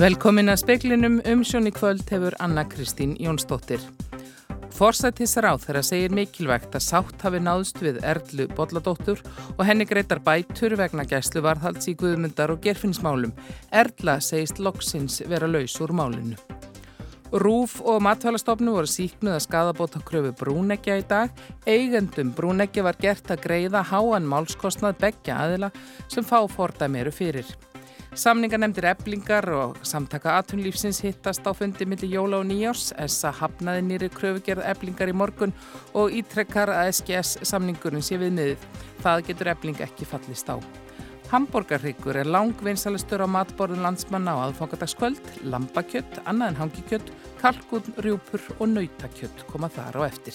Velkomin að speklinum umsjón í kvöld hefur Anna Kristín Jónsdóttir. Forsættis ráð þeirra segir mikilvægt að sátt hafi náðst við Erlu Bolladóttur og henni greitar bætur vegna gæslu varðhalds í Guðmundar og gerfinnsmálum. Erla segist loksins vera laus úr málinu. Rúf og matvælastofnu voru síknuð að skadabóta kröfu brúnekja í dag. Eigendum brúnekja var gert að greiða háan málskostnað begja aðila sem fá fordæmiru fyrir. Samningar nefndir eblingar og samtaka atunlífsins hittast á fundi millir jóla og nýjárs. SA hafnaði nýri kröfugerð eblingar í morgun og ítrekkar að SGS samningurinn sé við niður. Það getur ebling ekki fallist á. Hamburgarryggur er langvinnsalistur á matborðun landsmanna á aðfangadagskvöld, lambakjött, annað en hangikjött, kalkun, rjúpur og nautakjött koma þar á eftir.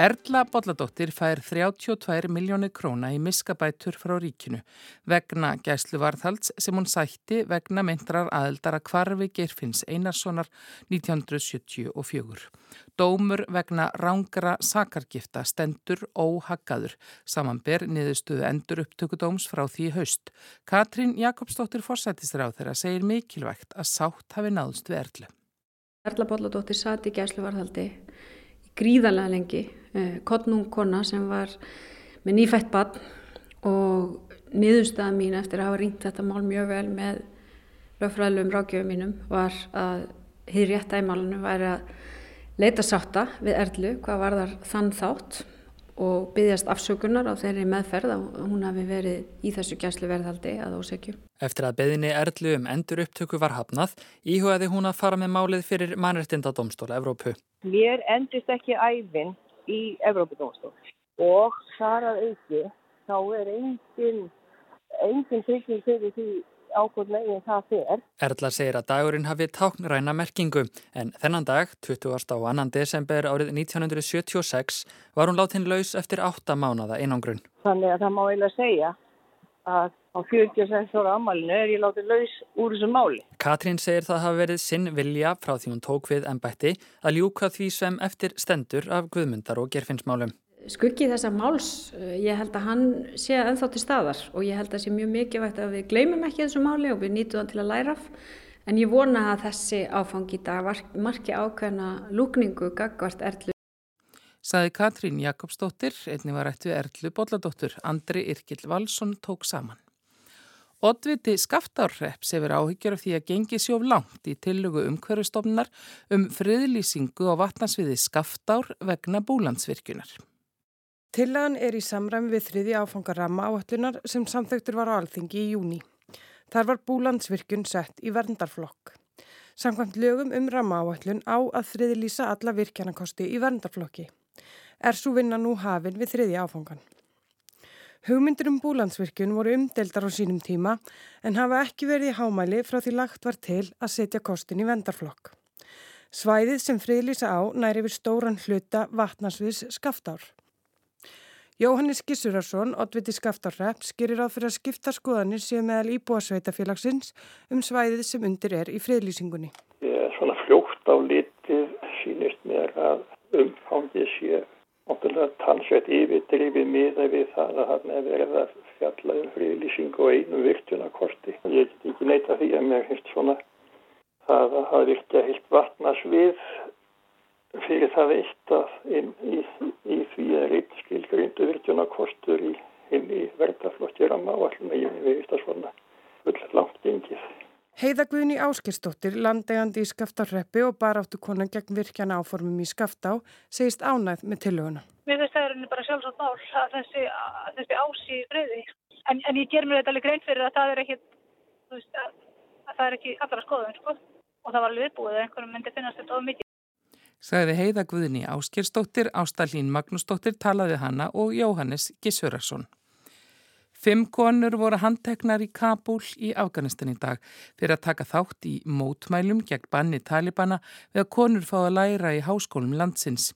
Erla Bolladóttir fær 32 miljónir króna í miskabætur frá ríkinu vegna gæsluvarðhalds sem hún sætti vegna myndrar aðeldara kvarfi Geirfinns Einarssonar 1974. Dómur vegna rángra sakargifta stendur óhaggaður samanber niðurstuðu endur upptökudóms frá því haust. Katrín Jakobsdóttir forsættisráð þeirra segir mikilvægt að sátt hafi náðust við Erlu. Erla Bolladóttir satt í gæsluvarðhaldi gríðarlega lengi Eh, kottnung kona sem var með nýfætt bann og niðurstaða mín eftir að hafa ringt þetta mál mjög vel með lögfræðilegum rákjöfum mínum var að hér rétt æmálunum væri að leita sátta við Erlu hvað var þar þann þátt og byggjast afsökunar á þeirri meðferð að hún hafi verið í þessu gæslu verðhaldi að ósekju. Eftir að beðinni Erlu um endur upptöku var hafnað, íhugaði hún að fara með málið fyrir mannreittinda domstóla Evrópu. Mér endist ekki æfinn í Evrópadómstól og þar að auki þá er engin engin trygging fyrir því ákvöld meginn það fer. Erla segir að dagurinn hafi táknræna merkingu en þennan dag, 20. og 2. desember árið 1976 var hún látin laus eftir 8 mánada einangrun. Þannig að það má eiginlega segja að á 46 ára amalinu er ég látið laus úr þessu máli. Katrín segir það hafi verið sinn vilja frá því hún tók við ennbætti að ljúka því sem eftir stendur af guðmundar og gerfinnsmálum. Skuggi þessa máls, eh, ég held að hann sé ennþá til staðar og ég held að það sé mjög mikilvægt að við gleymum ekki þessu máli og við nýtum það til að læra af. En ég vona að þessi áfangi í dag marki ákveðna lúkningu gagvart erlu Saði Katrín Jakobsdóttir, einni var ættu Erlu Bolladóttur, Andri Irkil Valsson tók saman. Oddviti Skaftárreps hefur áhyggjur af því að gengi sjóf langt í tillögu umhverfustofnunar um friðlýsingu á vatnarsviði Skaftár vegna búlandsvirkjunar. Tillagan er í samræmi við þriði áfangar ramma áallunar sem samþögtur var á alþingi í júni. Þar var búlandsvirkjun sett í verndarflokk. Samkvæmt lögum um ramma áallun á að friðlýsa alla virkjanakosti í verndarflokki er svo vinna nú hafin við þriði áfangan. Hugmyndir um búlandsvirkjun voru umdeldar á sínum tíma en hafa ekki verið í hámæli frá því lagt var til að setja kostin í vendarflokk. Svæðið sem friðlýsa á næri við stóran hluta vatnarsviðs skaftár. Jóhannes Gissurarsson, oddviti skaftárrepp, skirir á fyrir að skipta skoðanir síðan meðal íbúasveitafélagsins um svæðið sem undir er í friðlýsingunni. Svona fljótt á litið sínist mér að umfangið sé Tannsveit yfirdrifið miða við það að hann er verið að fjalla um friðlýsing og einu virtunakorti. Ég get ekki neyta því að mér finnst svona það að hafa virkja heilt vatnas við fyrir það eitt að inn í, í því er einn skilgrindu virtunakostur í, inn í ramma og allir meginn við veist að svona full langt gengið. Heiðagvunni Áskirstóttir, landegandi í Skaftarreppi og baráttu konan gegn virkjana áformum í Skaftá, segist ánæð með tilhuguna. Mér finnst það er bara sjálfsagt mál að þessi, að þessi ási breyði. En, en ég ger mér þetta alveg grein fyrir að það er ekki, veist, að, að það er ekki allra skoðun, sko. Og það var alveg viðbúið að einhverjum myndi finnast þetta of mikið. Sagði Heiðagvunni Áskirstóttir, Ástallín Magnúsdóttir talaði hana og Jóhannes Gissurarsson. Fimm konur voru handteknar í Kabul í Afganistan í dag fyrir að taka þátt í mótmælum gegn banni Talibana við að konur fá að læra í háskólum landsins.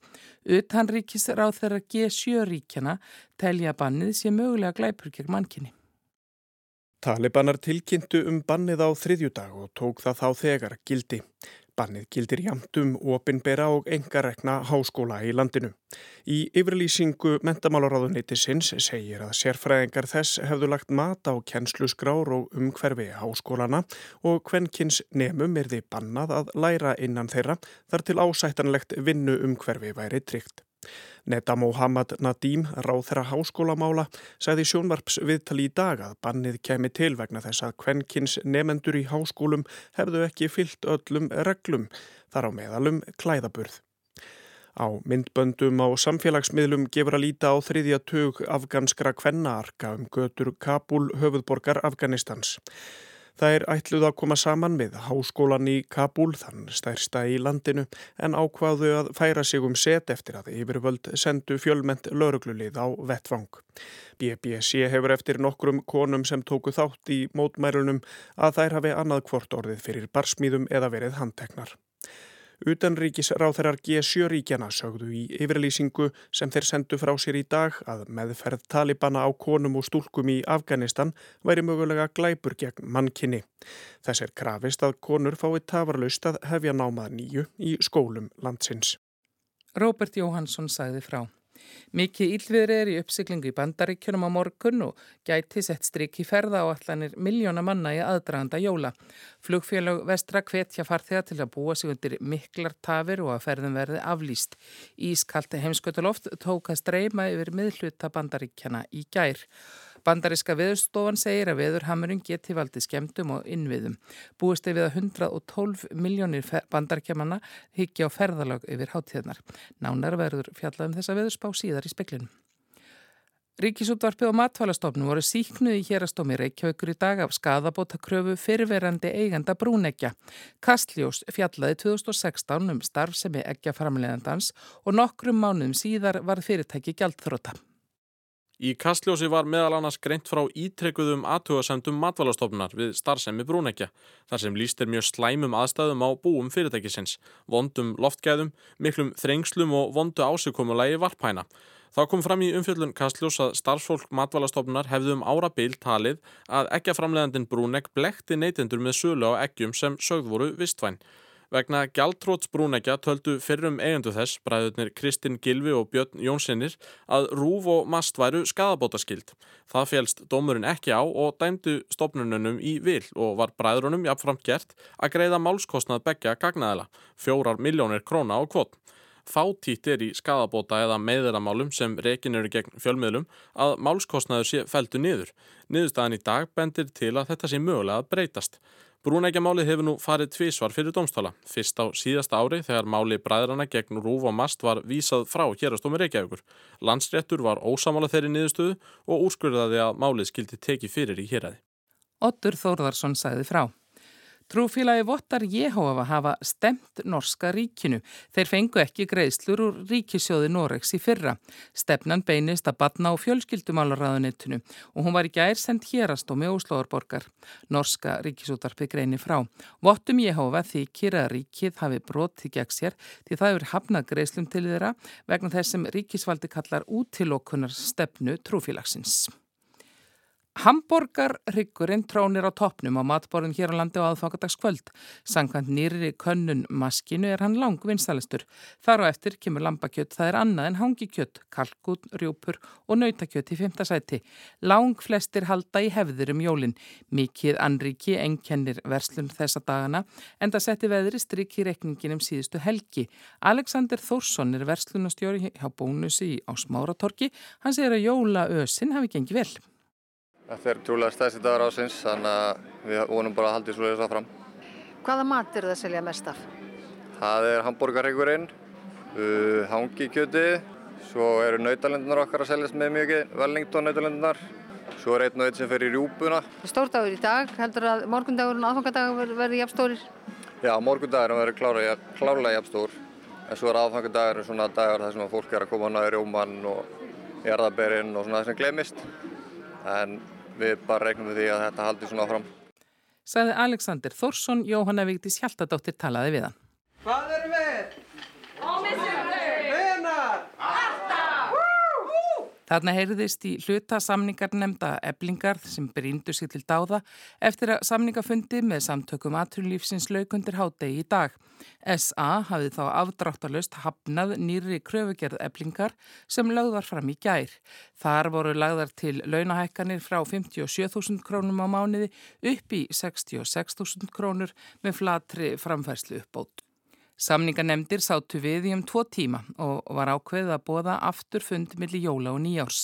Utanríkis ráð þeirra G7 ríkjana telja bannið sé mögulega glæpur gegn mannkinni. Talibanar tilkynntu um bannið á þriðjudag og tók það þá þegar gildi. Bannið gildir jamtum opinbera og engarekna háskóla í landinu. Í yfirlýsingu mentamálaráðuneytisins segir að sérfræðingar þess hefðu lagt mat á kennslusgrár og umhverfi háskólana og hvenkins nemum er því bannað að læra innan þeirra þar til ásættanlegt vinnu umhverfi væri tryggt. Netta Mohammad Nadim, ráð þeirra háskólamála, sagði sjónvarps viðtali í dag að bannið kemi til vegna þess að kvenkins nefendur í háskólum hefðu ekki fyllt öllum reglum, þar á meðalum klæðaburð. Á myndböndum á samfélagsmiðlum gefur að líta á þriðja tug afganskra kvennaarka um götur Kabul höfuðborgar Afganistans. Það er ætluð að koma saman með háskólan í Kabul, þann stærsta í landinu, en ákvaðu að færa sig um set eftir að yfirvöld sendu fjölment lauruglulið á vettvang. BBC hefur eftir nokkrum konum sem tóku þátt í mótmærunum að þær hafi annað hvort orðið fyrir barsmíðum eða verið handteknar. Utanríkisráþarar G7 ríkjana sögðu í yfirlýsingu sem þeir sendu frá sér í dag að meðferð talibana á konum og stúlkum í Afganistan væri mögulega glæpur gegn mannkinni. Þess er krafist að konur fái tafarlaust að hefja námað nýju í skólum landsins. Róbert Jóhansson sagði frá. Mikið ílviðri er í uppsiklingu í bandaríkjunum á morgun og gæti sett stryk í ferða á allanir miljóna manna í aðdraganda jóla. Flugfélag vestra hvetja farþega til að búa sig undir miklar tafir og að ferðum verði aflýst. Ískalti heimskötuloft tók að streyma yfir miðluta bandaríkjana í gær. Bandariska viðstofan segir að viðurhamurinn geti valdið skemdum og innviðum. Búist er við að 112 miljónir bandarkjamanna higgja á ferðalag yfir hátíðnar. Nánar verður fjallað um þessa viðspá síðar í speklinum. Ríkisútvarpið og matfælastofnum voru síknuð í hérastómi Reykjavíkur í dag af skadabóta kröfu fyrverandi eiganda brúnekja. Kastljós fjallaði 2016 um starfsemi ekja framlegandans og nokkrum mánuðum síðar var fyrirtæki gjaldþróta. Í kastljósi var meðal annars greint frá ítrekuðum aðtugasendum matvælastofnar við starfsemi brúnekja, þar sem líst er mjög slæmum aðstæðum á búum fyrirtækisins, vondum loftgæðum, miklum þrengslum og vondu ásökumulagi varpæna. Þá kom fram í umfjöldun kastljós að starfsfólk matvælastofnar hefðu um ára byl talið að ekkjaframleðandin brúnek blekti neytendur með sölu á ekkjum sem sögð voru vistvæn. Vegna gjaldtróts brúnækja töldu fyrrum eigendu þess, bræðurnir Kristinn Gilvi og Björn Jónsinnir, að rúf og mast væru skadabótaskild. Það félst dómurinn ekki á og dæmdu stopnununum í vil og var bræðrunum jafnframt gert að greiða málskostnað begja gagnaðila, fjórar miljónir króna á kvot. Fátítt er í skadabóta eða meðeramálum sem rekin eru gegn fjölmiðlum að málskostnaður sé feldu niður. Niðurstaðan í dag bendir til að þetta sé mögulega að breytast. Brúnækjamálið hefur nú farið tvísvar fyrir domstála. Fyrst á síðasta ári þegar máli bræðrana gegn Rúf og Mast var vísað frá hérastómi Reykjavíkur. Landsréttur var ósamála þeirri niðurstöðu og úrskurðaði að málið skildi teki fyrir í héræði. Ottur Þórðarsson sagði frá. Trúfélagi Vottar Jehova hafa stemt norska ríkinu. Þeir fengu ekki greiðslur úr ríkisjóði Noregs í fyrra. Stefnan beinist að batna á fjölskyldumálaráðunettinu og hún var í gær sendt hérastómi Óslóðarborgar. Norska ríkisútarpið greini frá. Vottum Jehova þykir að ríkið hafi brotið gegn sér því það eru hafnað greiðslum til þeirra vegna þess sem ríkisvaldi kallar útilokkunar stefnu trúfélagsins. Hamborgarryggurinn trónir á toppnum á matborðum hér á landi á aðfangadagskvöld. Sankant nýri könnun maskinu er hann langvinstalistur. Þar á eftir kemur lambakjött, það er annað en hangikjött, kalkun, rjúpur og nautakjött í fymta sæti. Lang flestir halda í hefðir um jólinn. Mikið anriki enkennir verslun þessa dagana en það setti veðri stryk í rekningin um síðustu helgi. Alexander Þórsson er verslunastjóri hjá bónusi á Smáratorki. Hann segir að jólaösin hafi gengið vel. Þetta er trúlega stæðst í dagar ásins, þannig að við vonum bara að halda í slúðið þess að fram. Hvaða mat er það að selja mest af? Það er hambúrgarreigurinn, uh, hangikjöti, svo eru nautalendunar okkar að seljast með mjög Wellington nautalendunar, svo er einn og einn sem fer í rjúpuna. Stórdagur í dag, heldur að morgundagurinn og aðfangandagur verði jafnstórir? Já, morgundagurinn verður klárlega jafnstór, en svo er aðfangandagur svona dagar þar sem fólk er að koma á næri rjóman og jarðaberinn og svona þess við bara regnum við því að þetta haldi svona áfram. Saði Alexander Þórsson, Jóhanna Vigdís Hjaltadóttir talaði við hann. Hvað eru við? Ómissandi! Hvenar? Alltaf! Þarna heyrðist í hluta samningar nefnda eblingar sem bríndu sér til dáða eftir að samningafundi með samtökum aturlífsins laukundir hádegi í dag. SA hafið þá afdráttalust hafnað nýri kröfugerð eblingar sem lögð var fram í gær. Þar voru lagðar til launahækkanir frá 57.000 krónum á mánuði upp í 66.000 krónur með flatri framfærslu uppbót. Samninganemdir sátu við í um tvo tíma og var ákveðið að bóða aftur fund millir jóla og nýjárs.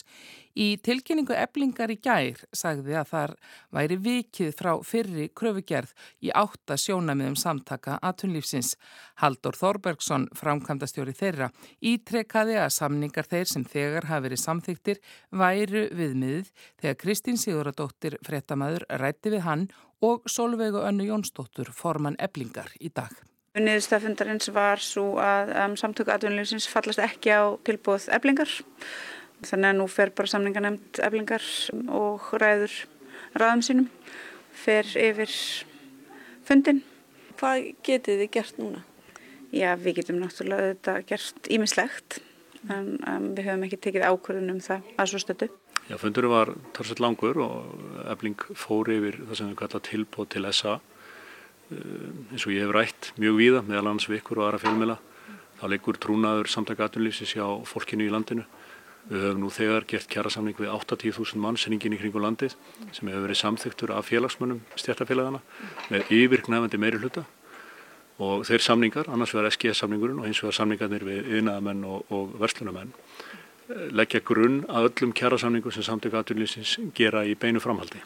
Í tilkynningu eblingar í gær sagði að þar væri vikið frá fyrri kröfugerð í átta sjónamiðum samtaka aðtunlífsins. Haldur Þorbergsson, framkvæmdastjóri þeirra, ítrekkaði að samningar þeir sem þegar hafi verið samþyktir væru viðmiðið þegar Kristín Siguradóttir frettamæður rætti við hann og Solveigu Önnu Jónsdóttur forman eblingar í dag. Niðurstaðfundarins var svo að um, samtöku atvinnulífsins fallast ekki á tilbúð eblingar. Þannig að nú fer bara samninga nefnd eblingar og ræður ræðum sínum, fer yfir fundin. Hvað getið þið gert núna? Já, við getum náttúrulega þetta gert ímislegt, en um, við höfum ekki tekið ákvörðun um það að svo stötu. Já, fundurinn var tarsett langur og ebling fór yfir það sem við kalla tilbúð til SA eins og ég hef rætt mjög víða meðal annars við ykkur og aðra fjölmila þá leikur trúnaður samtaka aðunlýfsins hjá fólkinu í landinu. Við höfum nú þegar gert kjærasamning við 80.000 mann senningin í kringu landið sem hefur verið samþyktur af félagsmönnum stjættafélagana með yfirgnæfandi meiri hluta. Og þeir samningar, annars vegar SGS samningurinn og hins vegar samningarnir við yðnaðamenn og, og verslunamenn eh, leggja grunn að öllum kjærasamningum sem samtaka aðunlýfsins gera í beinu framhaldi.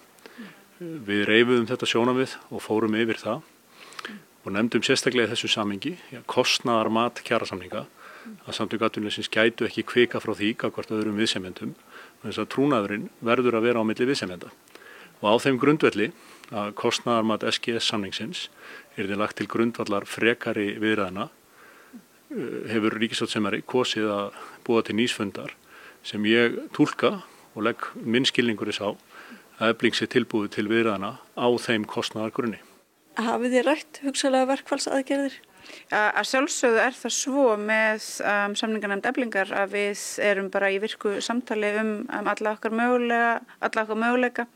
Við reyfuðum þetta sjónamið og fórum yfir það og nefndum sérstaklega þessu samengi, kostnaðar mat kjærasamninga, að samtöku aðtunleysins gætu ekki kvika frá því hvort öðrum viðsemjendum, þess að trúnaðurinn verður að vera á milli viðsemjenda. Og á þeim grundvelli að kostnaðar mat SGS samningsins er þið lagt til grundvallar frekari viðræðina, uh, hefur Ríkisvátsemari kosið að búa til nýsfundar sem ég tólka og legg minn skilningur þess á að efling sér tilbúið til viðræðina á þeim kostnaðar grunni. Hafið þið rætt hugsalega verkfallsaðgerðir? Að sjálfsögðu er það svo með um, samningarnæmt eflingar að við erum bara í virku samtali um, um alla okkar mögulega, alla okkar möguleika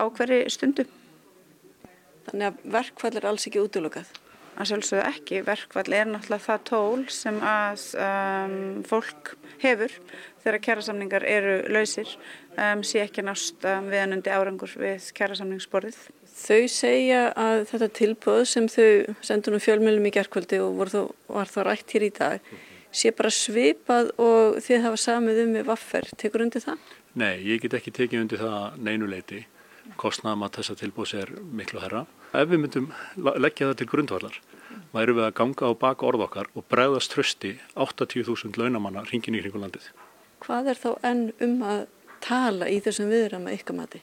á hverju stundu. Þannig að verkfall er alls ekki útlokað? Að sjálfsögðu ekki. Verkfall er náttúrulega það tól sem að um, fólk hefur þegar kjærasamningar eru lausir um, sé ekki nást um, viðanundi árangur við kjærasamningsborðið. Þau segja að þetta tilbúð sem þau sendur um fjölmjölum í gerðkvöldi og þó, var þá rætt hér í dag sé bara svipað og þið hafa samið um með vaffer. Tekur undir það? Nei, ég get ekki tekið undir það neynuleiti. Kostnaðum að þessa tilbúðs er miklu herra. Ef við myndum leggja það til grundvallar væru við að ganga á baka orð okkar og bregðast trösti 80.000 launamanna hringin í kringulandið. Hvað er þá enn um að tala í þessum viðram að ykkar mati?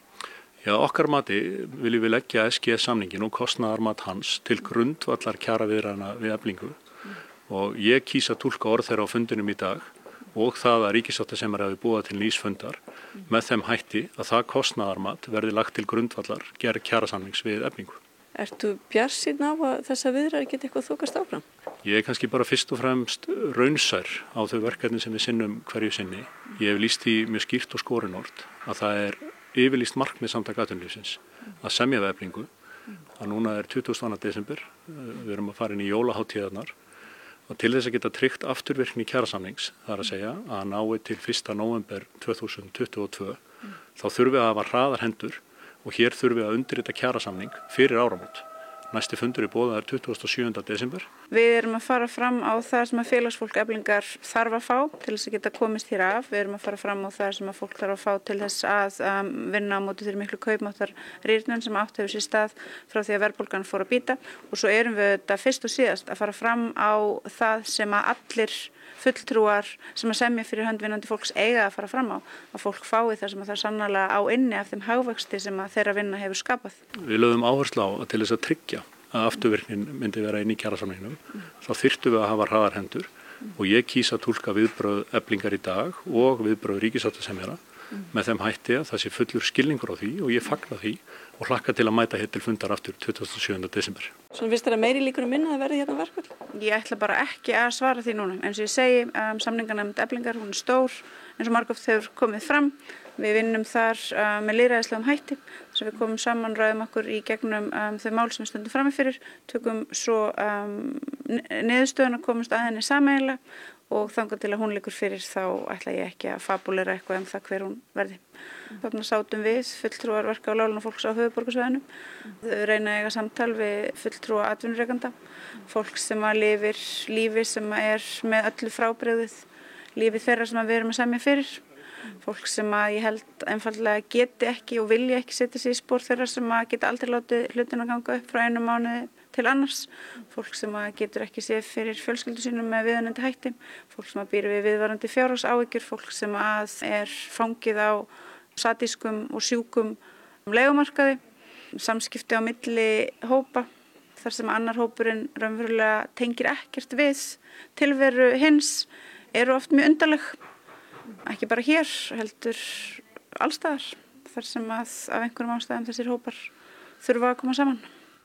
Já, okkar mati viljum við leggja SGS samningin og kostnæðarmat hans til grundvallar kjara viðræna við eflingu og ég kýsa tólka orð þeirra á fundinum í dag og það að ríkisáttasemar hefur búið til nýsfundar með þeim hætti að það kostnæðarmat verði lagt til grundvallar gerð kjara samnings við eflingu. Ertu bjarsinn á að þessa viðræði geta eitthvað þokast áfram? Ég er kannski bara fyrst og fremst raunsær á þau verkefni sem við sinnum hverju sinni. Ég hef líst í mjög skýrt og skorinort að það er yfirlýst markmið samtaka aðtunlýfsins að semja vefningu að núna er 22. desember eh, við erum að fara inn í jólaháttíðarnar og til þess að geta tryggt afturvirkni kjærasamnings þar að segja að nái til 1. november 2022 þá þurfum við að hafa hraðar hendur og hér þurfum við að undirrita kjærasamning fyrir áramót Næsti fundur í bóða er 27. desember. Við erum að fara fram á það sem að félagsfólk eflingar þarf að fá til þess að geta komist hér af. Við erum að fara fram á það sem að fólk þarf að fá til þess að um, vinna á móti þeirri miklu kaupmáttar rýrnum sem átt hefur sér stað frá því að verðbólgan fór að býta og svo erum við þetta fyrst og síðast að fara fram á það sem að allir fulltrúar sem að semja fyrir höndvinnandi fólks eiga að fara fram á að fólk fái það sem að það er sannlega á inni af þeim hagvexti sem að þeirra vinna hefur skapað. Við lögum áherslu á til þess að tryggja að afturverknin myndi vera inn í kjærasamlingnum mm. þá þyrtu við að hafa hraðar hendur mm. og ég kýsa að tólka viðbröð eblingar í dag og viðbröð ríkisáttasemjara mm. með þeim hætti að það sé fullur skilningur á því og ég fagna því og hlakka til að mæta hér til fundar aftur 27. desember. Svona finnst þetta meiri líkur um minna að verði hérna verkvall? Ég ætla bara ekki að svara því núna. En sem ég segi, um, samningarnefnd eblingar, hún er stór, eins og margóft hefur komið fram. Við vinnum þar uh, með lýræðislegum hætti þess að við komum saman, ræðum okkur í gegnum um, þau mál sem við stöndum framifyrir, tökum svo um, niðurstöðun að komast að henni samægilega og þangar til að hún likur fyrir þá ætla ég ekki að fabulera eitthvað um það hver hún verði. Þannig sátum við fulltrúar verka á lálun og fólks á höfuborgarsvæðinu. Þau reyna eiga samtal við fulltrúa atvinnureikanda, fólk sem að lifir lífi sem er með öllu frábreyðið, lífi þeirra sem við erum að semja fyrir fólk sem að ég held einfallega geti ekki og vilja ekki setja sér í spór þeirra sem að geta aldrei látið hlutin að ganga upp frá einu mánuði til annars. Fólk sem að getur ekki séð fyrir fjölskyldu sínum með viðanandi hætti. Fólk sem að býra við viðvarandi fjárhás áhyggjur fólk sem að er fangið á satískum og sjúkum legumarkaði samskipti á milli hópa þar sem annar hópurinn raunverulega tengir ekkert við tilveru hins eru oft mjög undarleg ekki bara hér, heldur allstaðar þar sem að af einhverjum ástæðum þessir hópar þurfa að koma saman.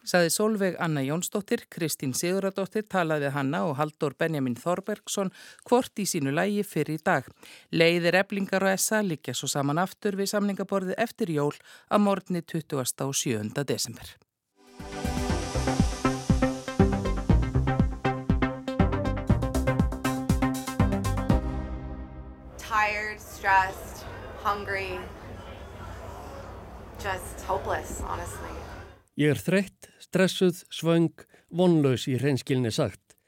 Saði Solveig Anna Jónsdóttir, Kristín Siguradóttir talaði við hanna og Haldur Benjamin Þorbergsson hvort í sínu lægi fyrir í dag. Leiðir eblingar og essa líkja svo saman aftur við samningaborði eftir jól að morgunni 20. og 7. desember. Stressed, hungry, just hopeless, honestly. Ég er þreytt, stressuð, svöng, vonlaus í hreinskilni sagt.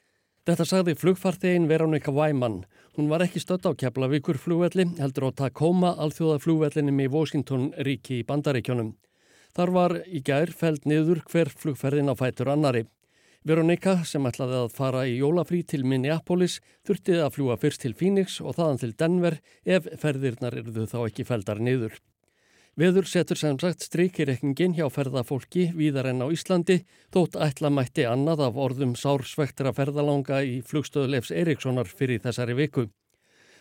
Þetta sagði flugfartegin Veronika Weimann. Hún var ekki stödd á Keflavíkur flugvelli, heldur á Tacoma alþjóða flugvellinum í Washington ríki í Bandaríkjónum. Þar var í gær feld niður hver flugferðin á fætur annari. Veronika sem ætlaði að fara í jólafrí til Minneapolis þurftið að fljúa fyrst til Phoenix og þaðan til Denver ef ferðirnar eruðu þá ekki feldar niður. Veður setur sem sagt strykirreikningin hjá ferðafólki víðar enn á Íslandi þótt ætla mætti annað af orðum sársvektra ferðalanga í flugstöðulegs Erikssonar fyrir þessari viku.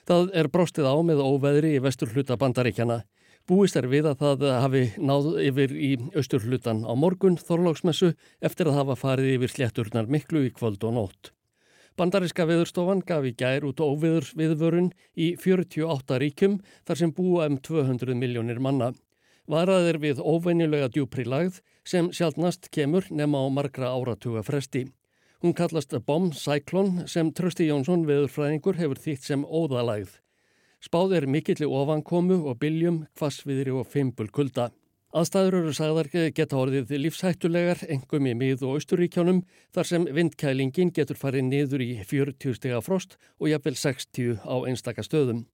Það er bróstið á með óveðri í vestur hluta bandaríkjana. Búist er við að það hafi náð yfir í austurhlutan á morgun þorlóksmessu eftir að hafa farið yfir slétturnar miklu í kvöld og nótt. Bandariska viðurstofan gaf í gær út óviður viðvörun í 48 ríkjum þar sem búa um 200 miljónir manna. Varað er við óveinilega djúpri lagð sem sjálfnast kemur nema á margra áratuga fresti. Hún kallast Bomb Cyclone sem Trösti Jónsson viðurfræðingur hefur þýtt sem óðalagð. Spáð er mikilli ofankomu og byljum, kvassviðri og fimpul kulda. Aðstæður eru sagðar geta orðið lífshættulegar, engum í mið- og austuríkjónum, þar sem vindkælingin getur farið niður í 40 stega frost og jafnvel 60 á einstaka stöðum.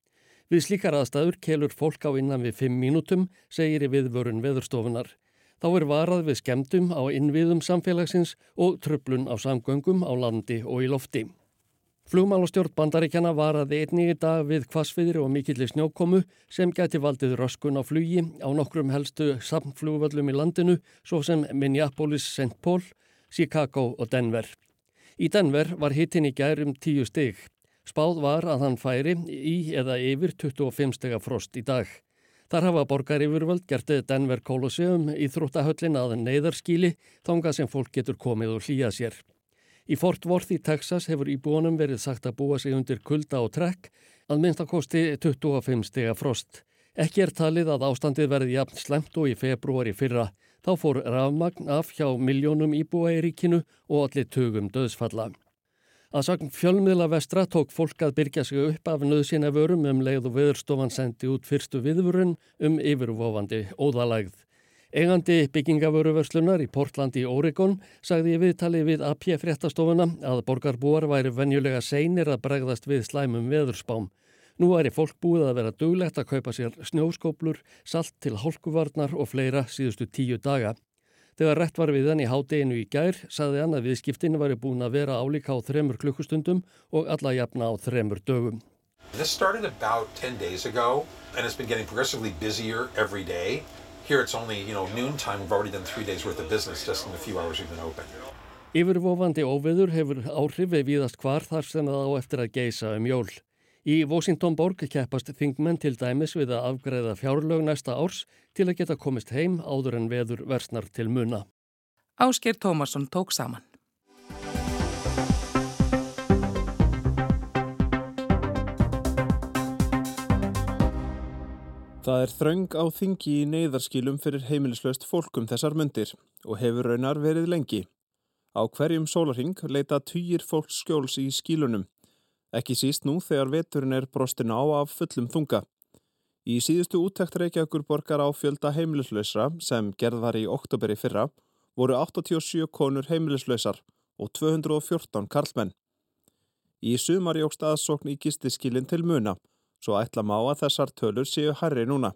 Við slíkar aðstæður kelur fólk á innan við 5 mínútum, segir í viðvörun veðurstofunar. Þá er varað við skemdum á innviðum samfélagsins og tröflun á samgöngum á landi og í lofti. Flugmálastjórn bandaríkjana varaði einnig í dag við kvassfiðri og mikillir snjókomu sem gæti valdið röskun á flugi á nokkrum helstu samflugvöllum í landinu svo sem Minneapolis, St. Paul, Chicago og Denver. Í Denver var hittin í gærum tíu stygg. Spáð var að hann færi í eða yfir 25 stega frost í dag. Þar hafa borgar yfirvöld gertið Denver Colosseum í þróttahöllin að neyðarskíli þánga sem fólk getur komið og hlýja sér. Í Fort Worth í Texas hefur íbúanum verið sagt að búa sig undir kulda og trekk að minnst að kosti 25 stega frost. Ekki er talið að ástandið verði jafn slemt og í februari fyrra. Þá fór rafmagn af hjá miljónum íbúa í ríkinu og allir tögum döðsfalla. Að sagn fjölmiðla vestra tók fólk að byrja sig upp af nöðsina vörum um leið og viðurstofan sendi út fyrstu viðvörun um yfirvofandi óðalægð. Engandi byggingavöruverslunar í Portland í Oregon sagði í viðtali við AP fréttastofuna að borgarbúar væri venjulega seinir að bregðast við slæmum veðurspám. Nú væri fólk búið að vera duglegt að kaupa sér snjóskóplur, salt til hálkuvarnar og fleira síðustu tíu daga. Þegar rétt var við hann í hádeginu í gær, sagði hann að viðskiptinu væri búin að vera álíka á þremur klukkustundum og alla jafna á þremur dögum. This started about 10 days ago and it's been getting progressively busier every day. Here it's only, you know, noontime. We've already done three days worth of business just in the few hours we've been open. Yfirvofandi óveður hefur áhrif við víðast hvar þar sem það á eftir að geisa um jól. Í Washington borg keppast þingmenn til dæmis við að afgreða fjárlög næsta árs til að geta komist heim áður en veður versnar til muna. Ásker Tómasson tók saman. Það er þröng á þingi í neyðarskilum fyrir heimilislaust fólkum þessar myndir og hefur raunar verið lengi. Á hverjum sólarhing leita týjir fólks skjóls í skílunum, ekki síst nú þegar veturinn er brostin á af fullum þunga. Í síðustu úttækt Reykjavíkur borgar á fjölda heimilislausra sem gerð var í oktoberi fyrra voru 87 konur heimilislausar og 214 karlmenn. Í sumar jógst aðsókn í gistiskilin til muna svo ætla má að þessar tölur séu herri núna.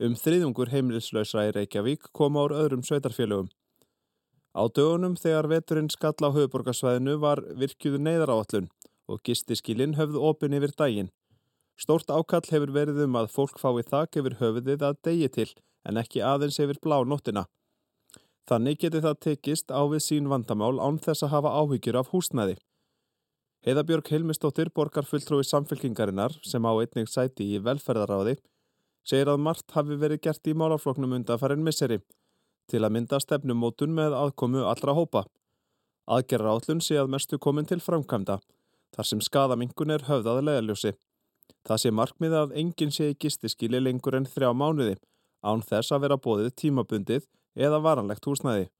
Um þriðungur heimilislausra í Reykjavík koma úr öðrum sveitarfélögum. Á dögunum þegar veturinn skall á höfuborgarsvæðinu var virkjuðu neyðaráallun og gistiskilin höfðu opin yfir daginn. Stórt ákall hefur verið um að fólk fái þak yfir höfuðið að degi til en ekki aðeins yfir blá nóttina. Þannig geti það tekist á við sín vandamál án þess að hafa áhyggjur af húsnæði. Heiðabjörg Hilmistóttir, borgarfulltrúi samfélkingarinnar sem á einnig sæti í velferðaráði, segir að margt hafi verið gert í málafloknum undanfærin misseri til að mynda stefnumótun með aðkomu allra hópa. Aðgerra állun sé að mestu komin til framkvæmda, þar sem skadamingun er höfðað leðaljósi. Það sé markmið að enginn sé í gistiskili lengur en þrjá mánuði, án þess að vera bóðið tímabundið eða varanlegt húsnæði.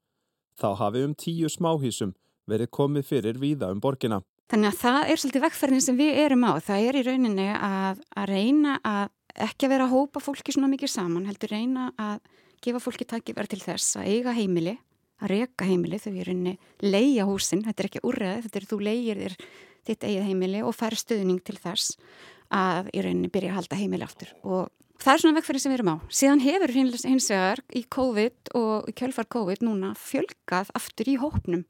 Þá hafi um tíu smáhísum verið komið fyrir víða um borgina. Þannig að það er svolítið vekkferðin sem við erum á. Það er í rauninni að, að reyna að ekki að vera að hópa fólki svona mikið saman, heldur reyna að gefa fólki takkifæri til þess að eiga heimili, að reyka heimili þegar við rauninni leia húsin, þetta er ekki úrreðið, þetta er þú leigir þér þitt eigið heimili og fær stuðning til þess að í rauninni byrja að halda heimili aftur og það er svona vekkferðin sem við erum á. Síðan hefur hins vegar í COVID og í kjölfar COVID núna fjölgað aftur í hópnum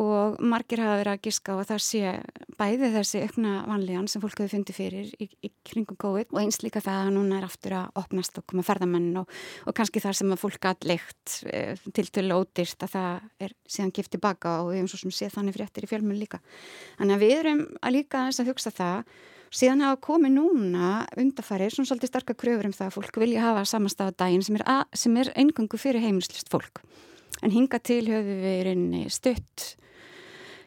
og margir hafa verið að giska á að það sé bæði þessi aukna vanlíðan sem fólk hefur fundið fyrir í, í kringum COVID og eins líka það að núna er aftur að opnast og koma ferðamenn og, og kannski þar sem að fólk að leikt e, til til ódýrt að það er síðan gift tilbaka og við hefum svo sem séð þannig fréttir í fjölmun líka. Þannig að við erum að líka þess að hugsa það síðan hafa komið núna undarfarið svona svolítið starka kröfur um það að fólk vilja hafa samanstafadaginn sem er, er eingangu fyrir heimilslist fólk. En hinga til höfum við stutt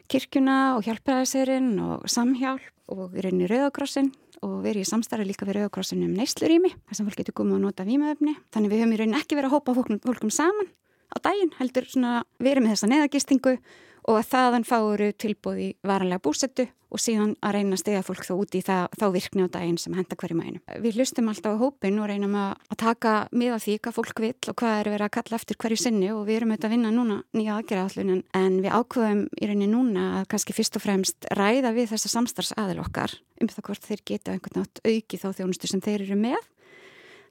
kirkjuna og hjálpræðisirinn og samhjálp og í Rauðakrossin og erum í samstarfi líka við Rauðakrossin um neyslurími þar sem fólk getur komið að nota výmaöfni þannig við höfum í raunin ekki verið að hópa fólkum, fólkum saman á daginn heldur svona erum með þessa neðagistingu og að þaðan fáuru tilbúði varanlega búsettu og síðan að reyna að stiga fólk þá út í það, þá virkni á daginn sem henda hverju mænu. Við hlustum alltaf á hópin og reynum að taka miða því hvað fólk vil og hvað er verið að kalla eftir hverju sinni og við erum auðvitað að vinna núna nýja aðgerðaðallunin en við ákvöðum í rauninni núna að kannski fyrst og fremst ræða við þessa samstarfsaðil okkar um það hvort þeir geta einhvern nátt auki þá þjónustu sem þeir eru með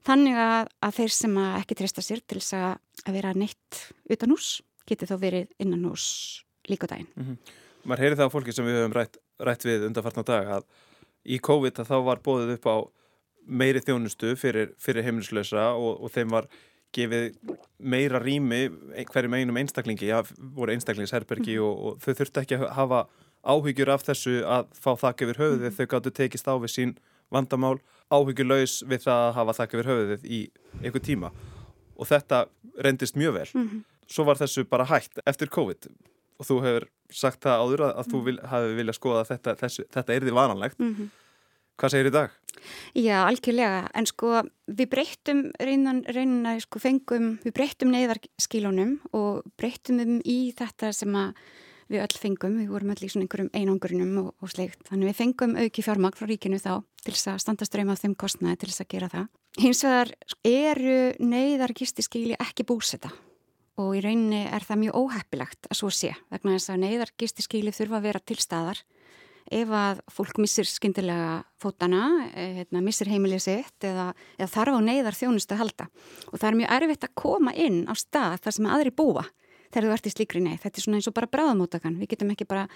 þannig að, að þeir sem ekki treysta sér til þess að vera neitt utan hús geti þá verið innan hús líka daginn. Mm -hmm. Már heyri það á fólki sem við höfum rætt, rætt við undanfartna dag að í COVID að þá var bóðið upp á meiri þjónustu fyrir, fyrir heimilislösa og, og þeim var gefið meira rými hverjum einum einstaklingi, já, voru einstaklingsherbergi mm -hmm. og, og þau þurftu ekki að hafa áhyggjur af þessu að fá þakk yfir höfuðið, mm -hmm. þau gáttu tekist á við sín vandamál, áhyggjurlaus við það að hafa þakk yfir höfuðið í einhver tíma og þetta rendist mjög vel. Mm -hmm. Svo var þessu bara hægt eftir COVID og þú hefur sagt það áður að, að þú mm. vil, hafi viljað skoða að þetta, þessu, þetta er því vananlegt. Mm -hmm. Hvað segir í dag? Já, algjörlega, en sko við breyttum reynan, reynan sko, fengum, við breyttum neyðarskílunum og breyttum um í þetta sem við öll fengum, við vorum öll í svona einhverjum einangurinnum og, og sleikt, þannig við fengum auki fjármagn frá ríkinu þá til þess að standa ströym af þeim kostnaði til þess að gera það. Hins vegar eru neyðarkistiskíli ekki búseta og í rauninni er það mjög óheppilegt að svo sé vegna þess að neyðar gistiskíli þurfa að vera til staðar. Ef að fólk missir skindilega fótana, eh, hérna, missir heimilið sitt eða, eða þarf á neyðar þjónustu að halda. Og það er mjög erfitt að koma inn á stað þar sem aðri búa þegar þú ert í slíkri neyð, þetta er svona eins og bara bráðamótakan, við getum ekki bara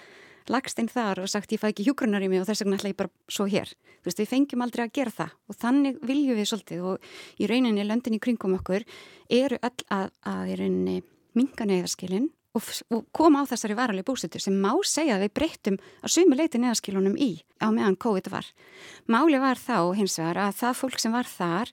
lagst einn þar og sagt ég fæ ekki hjúgrunar í mig og þess vegna ætla ég bara svo hér. Þú veist, við fengjum aldrei að gera það og þannig viljum við svolítið og í rauninni löndin í kringum okkur eru öll að, að í rauninni minga neyðarskilin og, og koma á þessari varalegi búsetu sem má segja að við breyttum að sumi leiti neðaskilunum í á meðan COVID var. Máli var þá hins vegar að það fólk sem var þar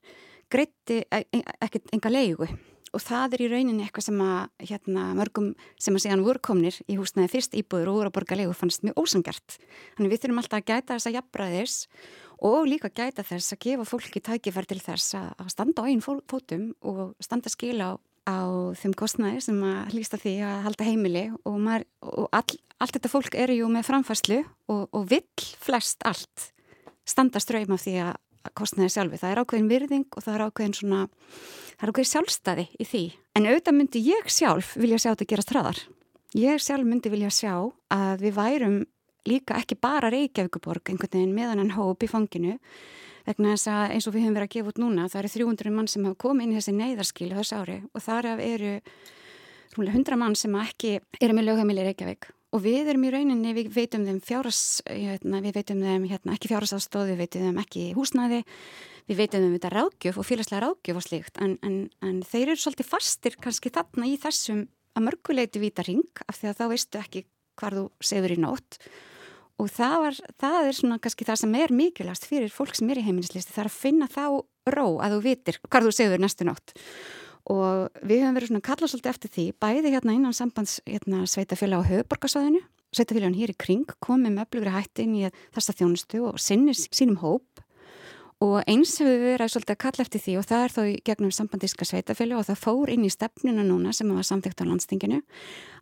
greitti e, e, ekkert enga leigu og það er í rauninni eitthvað sem að hérna, mörgum sem að segja hann voru komnir í húsnaði fyrst íbúður og voru að borga leigu fannst mjög ósangert. Þannig við þurfum alltaf að gæta þessa jafnbræðis og líka gæta þess að gefa fólki tækifær til þess að standa á einn fótum og standa skila á á þeim kostnæði sem að hlýsta því að halda heimili og, maður, og all, allt þetta fólk eru jú með framfærslu og, og vill flest allt standa ströym af því að kostnæði sjálfi. Það er ákveðin virðing og það er ákveðin svona, það er ákveðin sjálfstæði í því. En auðvitað myndi ég sjálf vilja sjá þetta gerast hraðar. Ég sjálf myndi vilja sjá að við værum líka ekki bara Reykjavíkuborg einhvern veginn meðan en hóp í fanginu vegna þess að eins og við höfum verið að gefa út núna það eru 300 mann sem hafa komið inn í þessi neyðarskil þessu ári og þar eru rúmlega 100 mann sem ekki eru með lögheimili Reykjavík og við erum í rauninni, við veitum þeim fjáras hérna, við veitum þeim hérna, ekki fjárasafstóð við veitum þeim ekki húsnaði við veitum þeim þetta ráðgjöf og félagslega ráðgjöf og slíkt. En, en, en þeir eru svolítið fastir kannski þarna í þessum að mörguleiti víta ring af því að þá veistu ekki hvar þú sefur í nótt. Og það, var, það er svona kannski það sem er mikilvægast fyrir fólk sem er í heimilislisti það er að finna þá ró að þú vitir hvað þú segður næstu nótt og við höfum verið svona kallað svolítið eftir því bæði hérna innan sambands hérna, sveitafélag á höfuborgarsvæðinu sveitafélagun hér í kring komið með öflugri hætti inn í þessa þjónustu og sinnir sínum hóp. Og eins hefur við verið svolítið að kalla eftir því og það er þó gegnum sambandíska sveitafélag og það fór inn í stefnuna núna sem var samþygt á landstinginu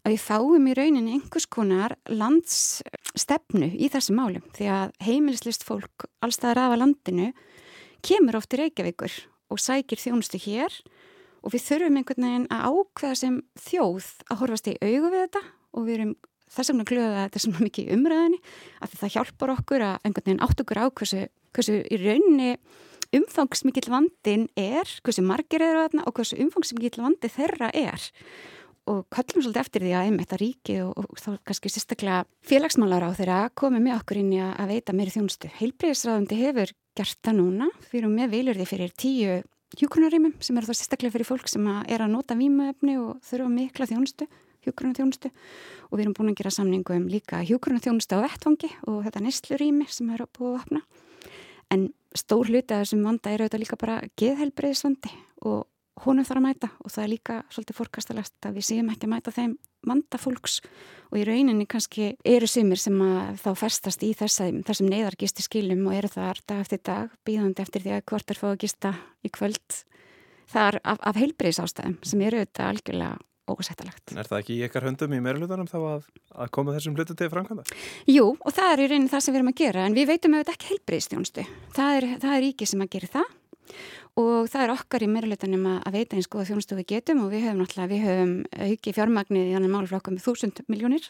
að við fáum í rauninni einhvers konar landsstefnu í þessum málum. Því að heimilislist fólk allstaðar af að landinu kemur oft í Reykjavíkur og sækir þjónustu hér og við þurfum einhvern veginn að ákveða sem þjóð að horfast í augu við þetta. Og við erum þess vegna glöða þetta svona mikið umræðinni að það hjálpar okkur að einhvern veginn átt okkur á hversu, hversu í rauninni umfangsmikill vandin er, hversu margir eru þarna og hversu umfangsmikill vandi þeirra er. Og kallum svolítið eftir því að einmitt að ríki og, og þá kannski sérstaklega félagsmálar á þeirra komið með okkur inn í að veita meiri þjónustu. Heilbreyðisræðandi hefur gert það núna, við erum með vilurði fyrir tíu hjúkrunarímum sem eru þá sérstaklega fyrir fólk sem er að nota výmaöfni og þurfa mikla þjónustu hjúgrunarþjónustu og við erum búin að gera samningu um líka hjúgrunarþjónustu á vettfangi og þetta nestlurými sem er búið að opna. En stór hluti af þessum vanda er auðvitað líka bara geðhelbreyðisvandi og honum þarf að mæta og það er líka svolítið fórkastalegt að við séum ekki að mæta þeim vanda fólks og í rauninni kannski eru sumir sem að þá festast í þessum, þessum neyðargisti skilum og eru þar dag eftir dag býðandi eftir því að hvort er fáið að gista í kvöld þar af, af heilbreyðs ástæðum sem eru auðvitað algjörlega ósættalegt. Er það ekki í ykkar höndum í meirulutunum þá að, að koma þessum hlutu til framkvæmda? Jú, og það er í raunin það sem við erum að gera en við veitum að þetta ekki heilbreyðstjónstu. Það er, það er ríki sem að gera það og það er okkar í meirulutunum að, veita eins goða þjónstu við getum og við höfum náttúrulega, við höfum auki fjármagnið í þannig málflokkum með þúsund miljónir,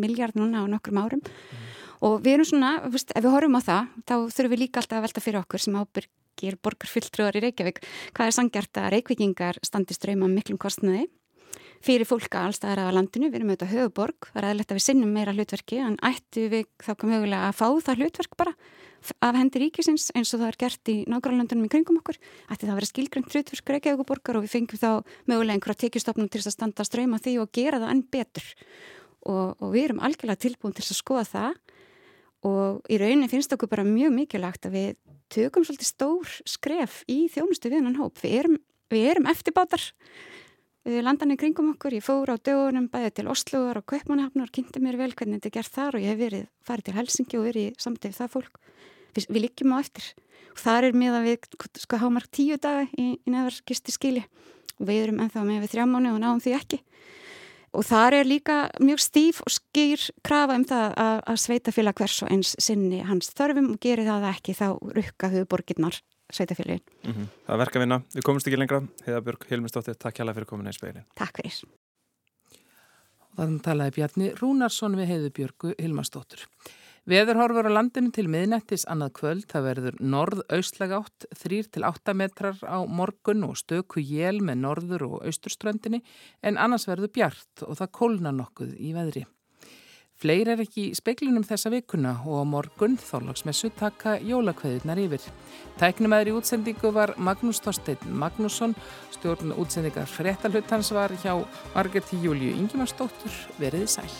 miljard núna á nokkrum árum. Mm. og við erum svona, ef við horfum á það, þá þurfum við líka alltaf að velta fyrir okkur sem ábyrgir borgarfylltrúar í Reykjavík, hvað er sangjart að reykvikingar standi ströyma miklum kostnaði fyrir fólka allstaðar af landinu, við erum auðvitað höfuborg, það er aðletta að við sinnum meira hlutverki en ættu við þá komum mögulega að fá það hlutverk bara af hendi ríkisins eins og það er gert í nágrannlöndunum í kringum okkur, ætti það að vera skilgrönd hlutverk Reykjavíkuborgar og við fengjum þá mögulega einhverja tekjustofnum til að standa að ströyma því og gera það enn betur. Og, og við erum algjörlega tilbúin til að skoða það. Og í rauninni finnst okkur bara mjög mikilvægt að við tökum svolítið stór skref í þjónustu viðnan hóp, við erum, við erum eftirbátar landan í kringum okkur, ég fór á dögunum bæði til Osloar og Kaupmannhafnar kynnti mér vel hvernig þetta er gert þar og ég hef verið farið til Helsingi og verið í samtið það fólk. Við, við líkjum á eftir. Og þar er miða við sko hámark tíu daga í, í neðarkisti skili og við erum ennþá með við þrjá mánu og náum því ekki. Og þar er líka mjög stíf og skýr krafa um það að, að sveita félag hvers og eins sinni hans þörfum og gerir það ekki þá rukka höfuborginnar sveitafélagin. Mm -hmm. Það verka vinna. Við komumst ekki lengra. Heiðabjörg Hilmistóttir, takk hjálpa fyrir komin í speilin. Takk fyrir. Þannig talaði Bjarni Rúnarsson við Heiðabjörgu Hilmastóttur. Veðurhorfur á landinu til miðnettis annað kvöld. Það verður norð-austlega átt, 3-8 metrar á morgun og stöku jél með norður og austurströndinni en annars verður bjart og það kólna nokkuð í veðri. Fleir er ekki í speiklinum þessa vikuna og á morgun þorlagsmessu taka jólakveðunar yfir. Tæknumæður í útsendingu var Magnús Þorstein Magnússon, stjórn útsendingar fréttalhutans var hjá Margeti Júliu Ingimarsdóttur, veriði sæl.